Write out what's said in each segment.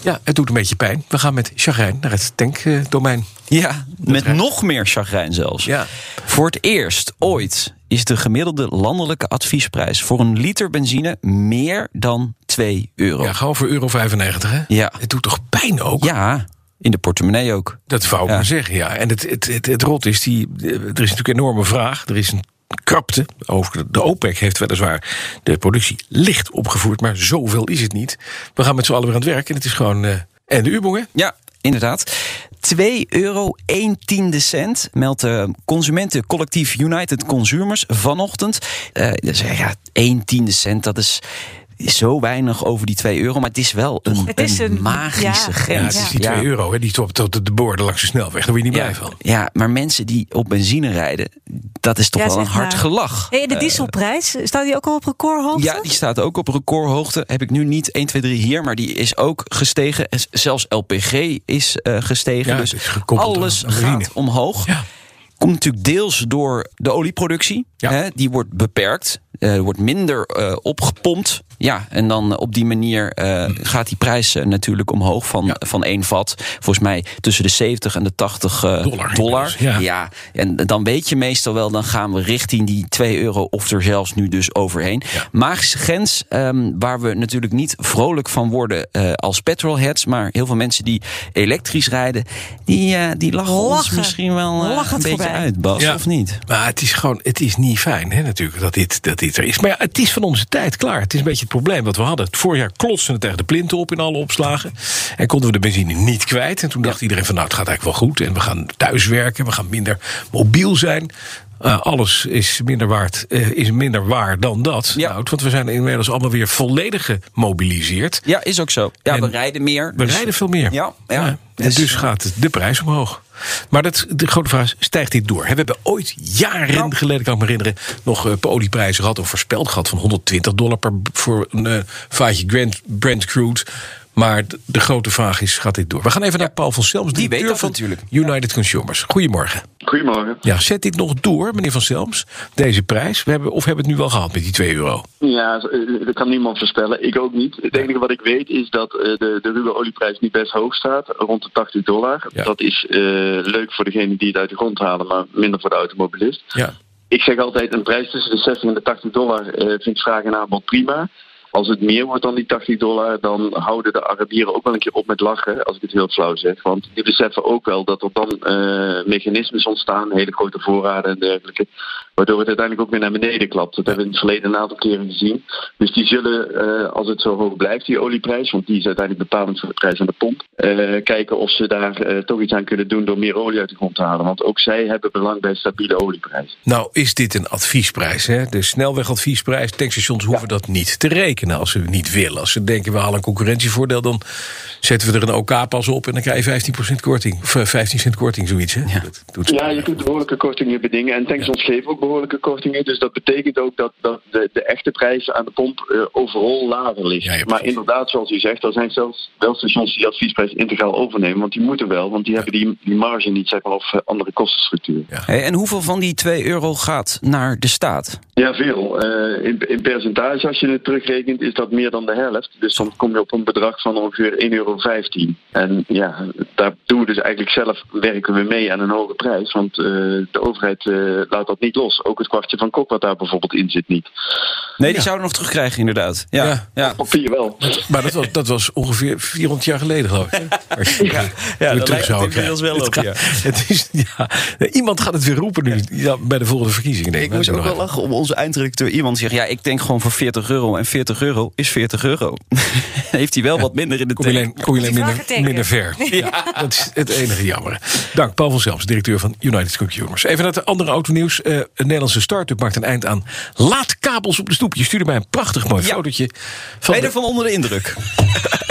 Ja, het doet een beetje pijn. We gaan met chagrijn naar het tankdomein. Ja, met nog meer chagrijn zelfs. Ja. Voor het eerst ooit is de gemiddelde landelijke adviesprijs voor een liter benzine meer dan 2 euro. Ja, gewoon voor euro 95, hè? Ja. Het doet toch pijn ook? Ja, in de portemonnee ook. Dat wou ik Ja. maar zeggen, ja. En het, het, het, het rot is, die, er is natuurlijk een enorme vraag. Er is een krapte. Over de OPEC heeft weliswaar de productie licht opgevoerd... maar zoveel is het niet. We gaan met z'n allen weer aan het werk en het is gewoon... eh, en de U-bongen? Ja, inderdaad. 2 euro 1 tiende cent meldt de consumentencollectief United Consumers vanochtend. Eh dus ja, 1 tiende cent, dat is zo weinig over die 2 euro. Maar het is wel een, Het is een- magische ja. grens. Ja, het is die Ja. 2 euro, hè, die tot, tot de borden langs de snelweg. Daar word je niet Ja, blij van. ja, maar mensen die op benzine rijden, dat is toch Ja, wel een zeg hard maar. gelach. Hey, de dieselprijs, staat die ook al op recordhoogte? Ja, die staat ook op recordhoogte. Heb ik nu niet 1, 2, 3 hier, maar die is ook gestegen. En Zelfs LPG is eh, gestegen. Ja, dus is alles gaat omhoog. Ja. Komt natuurlijk deels door de olieproductie. Ja. Hè, die wordt beperkt. Eh, Er wordt minder eh, opgepompt. Ja, en dan op die manier eh, gaat die prijs eh, natuurlijk omhoog van, Ja. van één vat. Volgens mij tussen de 70 en de 80 eh, Dollar dollar. inmiddels, ja. en dan weet je meestal wel, dan gaan we richting die 2 euro of er zelfs nu dus overheen. Ja. Magische grens, ehm, waar we natuurlijk niet vrolijk van worden eh, als petrolheads, maar heel veel mensen die elektrisch rijden, die, eh, die lachen, ons Lachen. misschien wel eh, Lachen een beetje voorbij. uit, Bas, Ja. of niet? Maar het is gewoon, het is niet fijn hè, natuurlijk dat dit, dat dit er is. Maar ja, het is van onze tijd klaar. Het is een beetje het probleem wat we hadden. Het voorjaar klotste het tegen de plinten op in alle opslagen. En konden we de benzine niet kwijt. En toen dacht iedereen van nou, het gaat eigenlijk wel goed. En we gaan thuiswerken, we gaan minder mobiel zijn. Uh, alles is minder, waard, uh, is minder waar dan dat. Ja. Nou, want we zijn inmiddels allemaal weer volledig gemobiliseerd. Ja, is ook zo. Ja, En we rijden meer. We dus- rijden veel meer. Ja, ja. En Dus, dus eh, gaat de prijs omhoog. Maar dat, de grote vraag is, stijgt dit door? We hebben ooit jaren Nou. geleden, kan ik me herinneren... nog uh, olieprijzen gehad of voorspeld gehad... van 120 dollar per, voor een uh, vaatje Brent, Brent crude... Maar de, grote vraag is, gaat dit door? We gaan even naar Paul van Selms, Die weet directeur dat van natuurlijk. United Consumers. Goedemorgen. Goedemorgen. Ja, zet dit nog door, meneer van Selms, deze prijs? We hebben, of hebben we het nu wel gehad met die 2 euro? Ja, eh, dat kan niemand voorspellen. Ik ook niet. Het enige wat ik weet is dat eh, de, de ruwe olieprijs nu best hoog staat. Rond de 80 dollar. Ja. Dat is eh, leuk voor degene die het uit de grond halen, maar minder voor de automobilist. Ja. Ik zeg altijd, een prijs tussen de 60 en de 80 dollar eh, vind ik vraag en aanbod prima. Als het meer wordt dan die 80 dollar, dan houden de Arabieren ook wel een keer op met lachen, als ik het heel flauw zeg. Want die beseffen ook wel dat er dan uh, mechanismes ontstaan, hele grote voorraden en dergelijke, waardoor het uiteindelijk ook weer naar beneden klapt. Dat hebben we in het verleden een aantal keren gezien. Dus die zullen, uh, als het zo hoog blijft, die olieprijs, want die is uiteindelijk bepalend voor de prijs aan de pomp, uh, kijken of ze daar toch iets aan kunnen doen door meer olie uit de grond te halen. Want ook zij hebben belang bij stabiele olieprijs. Nou, is dit een adviesprijs? Hè? De snelwegadviesprijs, tankstations hoeven ja. dat niet te rekenen als ze niet willen. Als ze denken we halen een concurrentievoordeel, dan zetten we er een OK-pas op en dan krijg je 15% korting. Of 15 cent korting, zoiets. Hè? Ja. Dat doet ja, je kunt behoorlijke kortingen bedingen. En tankstations ja. geven ook behoorlijke kortingen. Dus dat betekent ook dat, dat de, de echte prijs aan de pomp uh, overal lager ligt. Ja, maar inderdaad, zoals u zegt, er zijn zelfs wel stations die adviesprijs integraal overnemen. Want die moeten wel, want die hebben die, die marge niet, zeg maar, of uh, andere kostenstructuur. Hey, en hoeveel van die 2 euro gaat naar de staat? Ja, veel. Uh, in, in percentage, als je het terugrekent, is dat meer dan de helft. Dus dan kom je op een bedrag van ongeveer 1,15 euro. En ja, daar doen we dus eigenlijk zelf, werken we mee aan een hoge prijs. Want uh, de overheid uh, laat dat niet los. Ook het kwartje van kok wat daar bijvoorbeeld in zit niet. Nee, die ja. zouden nog terugkrijgen inderdaad. Ja, ja. ja. Papier wel. Maar dat was, dat was ongeveer 400 jaar geleden geloof ik. ja, ja dat terug zou inmiddels wel op, ja. Het is, ja. Iemand gaat het weer roepen nu ja, bij de volgende verkiezingen. Ik moest ook wel lachen om onze eindredacteur. Iemand zegt, ja, ik denk gewoon voor 40 euro. En 40 euro is 40 euro. Heeft hij wel ja. wat minder in de alleen, kom je minder, minder ver. Ja. Dat is het enige jammer. Dank, Paul van Zelms, directeur van United Consumers. Even naar het andere autonieuws. Uh, een Nederlandse start-up maakt een eind aan laadkabels op de stoep. Je stuurde mij een prachtig mooi ja. fotootje. Van ben je ervan onder de indruk?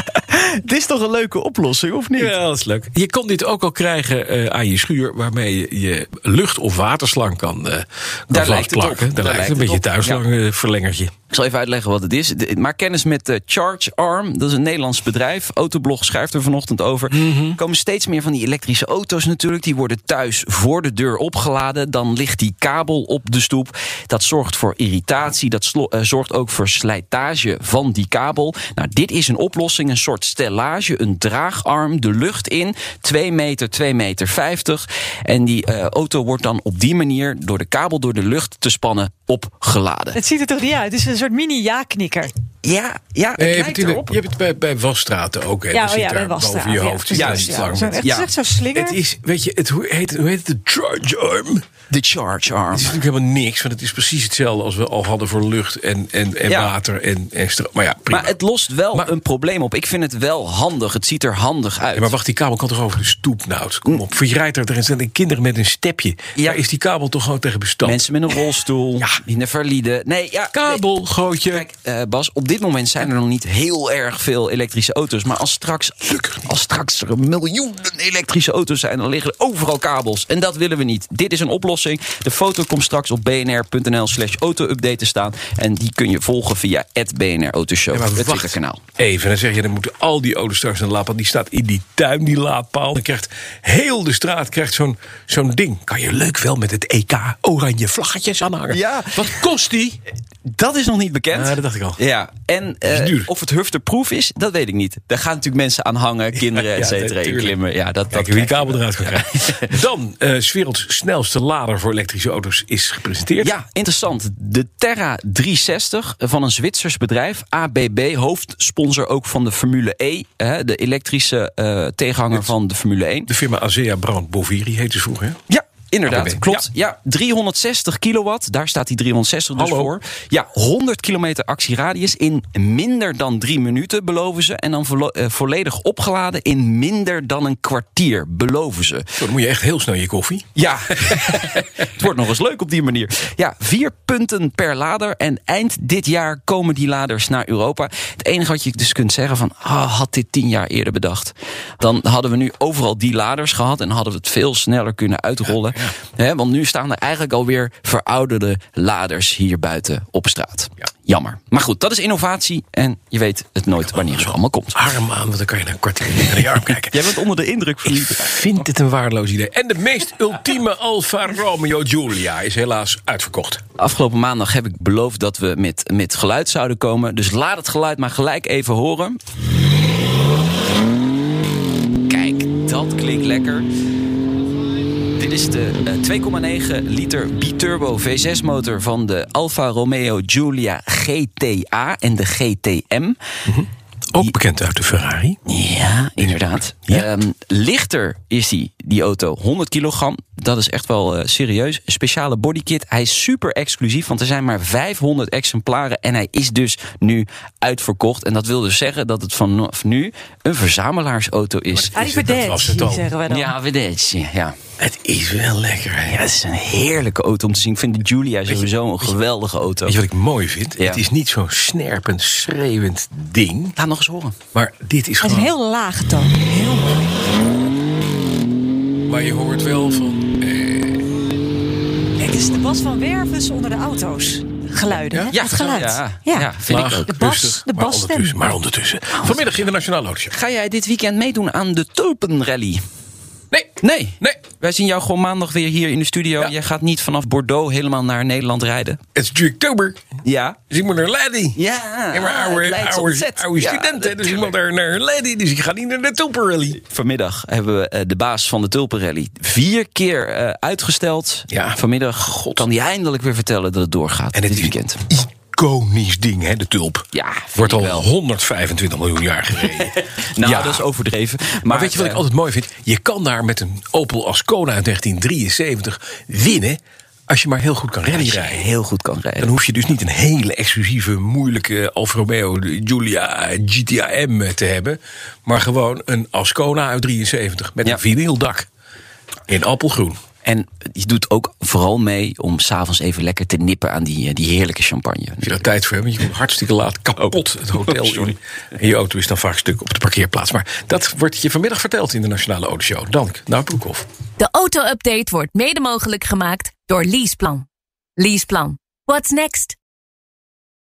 Dit is toch een leuke oplossing, of niet? Ja, dat is leuk. Je kon dit ook al krijgen eh, aan je schuur, waarmee je je lucht- of waterslang kan, eh kan Daar lijkt het vastplakken. op. Daar Daar lijkt een beetje het op. thuislang eh, verlengertje. Ik zal even uitleggen wat het is. De- Maak kennis met eh, Charge Arm. Dat is een Nederlands bedrijf. Autoblog schrijft er vanochtend over. Er komen steeds meer van die elektrische auto's natuurlijk. Die worden thuis voor de deur opgeladen. Dan ligt die kabel op de stoep. Dat zorgt voor irritatie. Dat zorgt ook voor slijtage van die kabel. Nou, dit is een oplossing. Een soort stellage. Een draagarm de lucht in. 2 meter, 2 meter 50. En die eh, auto wordt dan op die manier door de kabel door de lucht te spannen opgeladen. Het ziet er toch niet uit? Het is een soort mini-ja-knikker. Ja, ja, het Eh, lijkt erop. je hebt het bij, bij wasstraten ook. Hè. Ja, Dat oh zit ja, daar boven je ja, hoofd. daar Juist, ja. Ja. het is echt zo'n slinger. Het is, weet je, het hoe heet, hoe heet het? De charge arm. De charge arm. Het is natuurlijk helemaal niks, want het is precies hetzelfde als we al hadden voor lucht en, en, en Ja. water en, en stroom. Maar ja, prima. Maar het lost wel Maar- een probleem op. Ik vind het wel handig. Het ziet er handig uit. Ja, maar wacht, die kabel kan toch over de stoep, nou? Kom op, voor je rijdt er, er zijn kinderen met een stepje. Ja. Daar is die kabel toch gewoon tegen bestand. Mensen met een rolstoel, Ja. in de valide. Nee, ja. kabel, grootje. Kijk, eh, Bas, op dit moment zijn er nog niet heel erg veel elektrische auto's. Maar als straks, als straks er miljoenen elektrische auto's zijn, dan liggen er overal kabels. En dat willen we niet. Dit is een oplossing. De foto komt straks op bnr.nl slash auto-update te staan. En die kun je volgen via het BNR Autoshow, Ja, het Twitterkanaal. Even, dan zeg je, dan moeten al die auto's straks een laadpaal. Die staat in die tuin, die laadpaal. Dan krijgt heel de straat krijgt zo'n zo'n ding. Kan je leuk wel met het EK oranje vlaggetjes aanhangen. Ja. Wat kost die? Dat is nog niet bekend. Ja, dat dacht ik al. Ja, en eh, of het hufterproof is, dat weet ik niet. Daar gaan natuurlijk mensen aan hangen, kinderen, Ja, et cetera, klimmen. Ja, dat, dat Kijk, wie die krijg je kabel eruit kan krijgen. Dan, 's werelds snelste lader voor elektrische auto's is gepresenteerd. Ja, interessant. De Terra 360 van een Zwitsers bedrijf, ABB, hoofdsponsor ook van de Formule E, hè, de elektrische eh, tegenhanger van de Formule 1. De firma Azea Brand Boviri heette ze vroeger. Ja, inderdaad. Klopt. Ja. 360 kilowatt. Daar staat die 360 dus Hallo. voor. Ja, 100 kilometer actieradius in minder dan drie minuten, beloven ze. En dan eh, volledig opgeladen in minder dan een kwartier, beloven ze. Zo, dan moet je echt heel snel je koffie. Ja, het wordt nog eens leuk op die manier. Ja, vier punten per lader. En eind dit jaar komen die laders naar Europa. Het enige wat je dus kunt zeggen van... Ah, had dit tien jaar eerder bedacht. Dan hadden we nu overal die laders gehad... en hadden we het veel sneller kunnen uitrollen. Want nu staan er eigenlijk alweer verouderde laders hier buiten op straat. Ja. Jammer. Maar goed, dat is innovatie. En je weet het nooit wanneer het allemaal komt. Arm aan, want dan kan je naar een kwartier naar je arm kijken. Jij bent onder de indruk Ik verliefd. vind het een waardeloos idee. En de meest ultieme Alfa Romeo Giulia is helaas uitverkocht. Afgelopen maandag heb ik beloofd dat we met, met geluid zouden komen. Dus laat het geluid maar gelijk even horen. Kijk, dat klinkt lekker. Dit is de eh, 2,9 liter biturbo V6 motor van de Alfa Romeo Giulia GTA en de GTM. Ook bekend uit de Ferrari. Ja, inderdaad. Ja. Ehm, lichter is die, die auto, 100 kilogram. Dat is echt wel eh, serieus. Een speciale bodykit. Hij is super exclusief, want er zijn maar 500 exemplaren. En hij is dus nu uitverkocht. En dat wil dus zeggen dat het vanaf nu een verzamelaarsauto is. het Arrivederci, al. zeggen wij dan. Ja, vedetje, ja. Het is wel lekker. Hè? Ja, het is een heerlijke auto om te zien. Ik vind de Giulia sowieso een geweldige auto. Weet je wat ik mooi vind? Ja. Het is niet zo'n snerpend, schreeuwend ding. Laat nog eens horen. Maar dit is Het is gewoon... een heel lage toon. Heel mooi. Maar je hoort wel van... eh, Kijk, het is de Bas van Wervens onder de auto's. Geluiden, hè? Ja, het geluid. Ja, ja. vind laag, ik ook. De bas- rustig, de maar basstem. ondertussen, maar ondertussen. Vanmiddag in de Nationale Autoshow. Ga jij dit weekend meedoen aan de Tulpenrally? Nee, Nee. nee. Wij zien jou gewoon maandag weer hier in de studio. Ja. Jij gaat niet vanaf Bordeaux helemaal naar Nederland rijden. Het is 3 oktober. Ja. Dus ik moet naar Lady. Ja, Ja, maar oude, oude, oude Ja, studenten, dus ik moet daar naar Lady. Dus ik ga niet naar de Tulpenrally. Vanmiddag hebben we eh, de baas van de Tulpenrally vier keer eh, uitgesteld. Ja. Vanmiddag kan hij eindelijk weer vertellen dat het doorgaat En het dit weekend. Iconisch ding, hè, de tulp. Ja, Wordt al wel. 125 miljoen jaar gereden. Nou, Ja. dat is overdreven. Maar weet je wat ik eh, altijd mooi vind? Je kan daar met een Opel Ascona uit 1973 winnen... als je maar heel goed kan rally als je rijden. heel goed kan rijden. Dan hoef je dus niet een hele exclusieve, moeilijke Alfa Romeo Giulia GTI M te hebben. Maar gewoon een Ascona uit 73 met Ja. een vinyldak. In appelgroen. En je doet ook vooral mee om s'avonds even lekker te nippen aan die, eh, die heerlijke champagne. Als je daar tijd voor hebt, want je komt hartstikke laat kapot het hotel sorry. in. En je auto is dan vaak stuk op de parkeerplaats. Maar dat wordt je vanmiddag verteld in de Nationale Autoshow. Dank, naar Broekhoff. De auto-update wordt mede mogelijk gemaakt door Leaseplan. Leaseplan. What's next?